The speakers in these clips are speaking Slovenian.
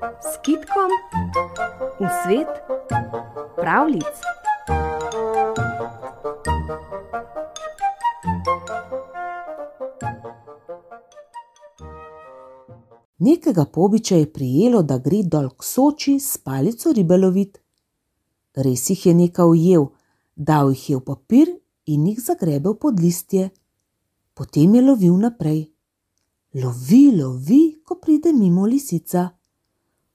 s kitkom v svet pravlic. Nekega pobiča je prijelo, da gre dol k Soči s palico ribe lovit. Res jih je nekaj ujel, dal jih je v papir in jih zagrebel pod listje. Potem je lovil naprej. Lovi, lovi, ko pride mimo lisica.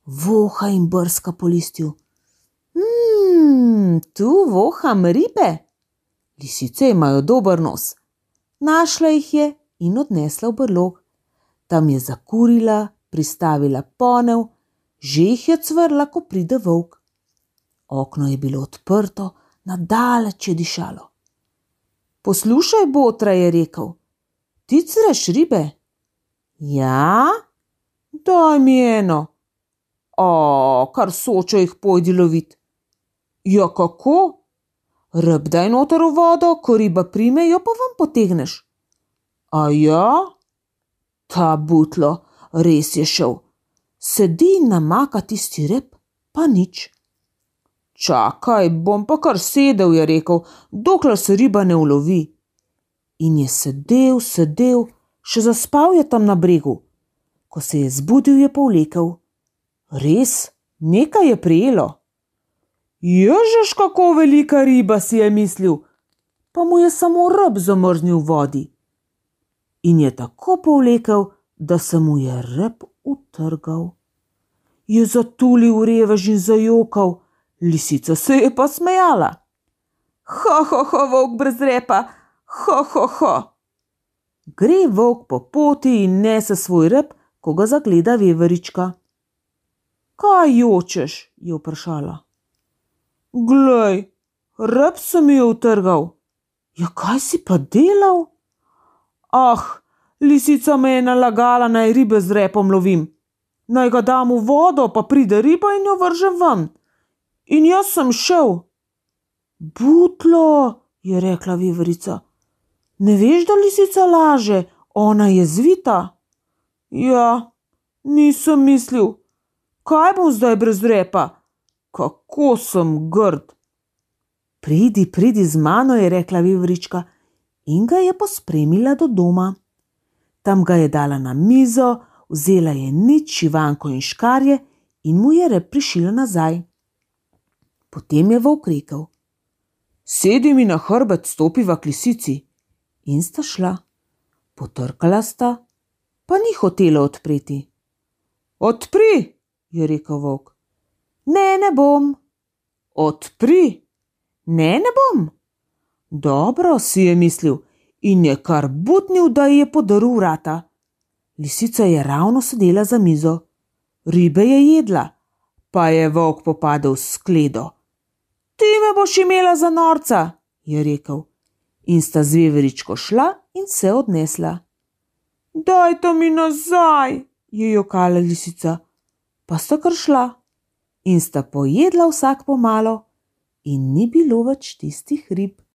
Voha in brska po listju. Mmm, tu voham ribe. Lisice imajo dober nos. Našla jih je in odnesla v brlog. Tam je zakurila, pristavila ponev, že jih je cvrla, ko pride volk. Okno je bilo odprto, nadaleč je dišalo. Poslušaj, Botra je rekel, ti creš ribe? Ja, daj mi eno. O, kar sočo jih pojdi lovit. Ja, kako? Rb daj noter v vodo, ko riba prime, jo pa vam potegneš. A ja? Ta butlo, res je šel. Sedi in namaka tisti rep, pa nič. Čakaj, bom pa kar sedel, je rekel, dokler se riba ne ulovi. In je sedel, sedel, še zaspal je tam na bregu. Ko se je zbudil, je povlekel. Res, nekaj je prijelo. Ježeš, kako velika riba si je mislil, pa mu je samo rob zamrznil v vodi. In je tako povlekel, da se mu je rep utrgal. Je zatulil revež in zajokal, lisica se je pa smejala. Ho, ho, ho, volk brez repa, ho, ho, ho. Gre volk po poti in nese svoj rep, ko ga zagleda veverička. Kaj jočeš? je vprašala. Glej, rep se mi je utrgal. Ja, kaj si pa delal? Ah, lisica me je nalagala, naj ribe z repom lovim. Naj ga dam v vodo, pa pride riba in jo vržem ven. In jaz sem šel. Butlo, je rekla viverica. Ne veš, da lisica laže, ona je zvita. Ja, nisem mislil, kaj bom zdaj brez repa, kako sem grd. Pridi, pridi z mano, je rekla viverička in ga je pospremila do doma. Tam ga je dala na mizo, vzela je nič, šivanko in škarje in mu je rep prišila nazaj. Potem je volk rekel: Sedi mi na hrbet, stopiva k lisici. In sta šla. Potrkala sta, pa ni hotela odpreti. Odpri, je rekel volk. Ne, ne bom. Odpri. Ne, ne bom. Dobro si je mislil in je kar butnil, da ji je podaril vrata. Lisica je ravno sedela za mizo, ribe je jedla, pa je volk popadel s skledo. Ti me boš imela za norca, je rekel, in sta z veveričko šla in se odnesla. Daj to mi nazaj, je jokala lisica, pa sta kar šla in sta pojedla vsak po malo, in ni bilo več tistih rib.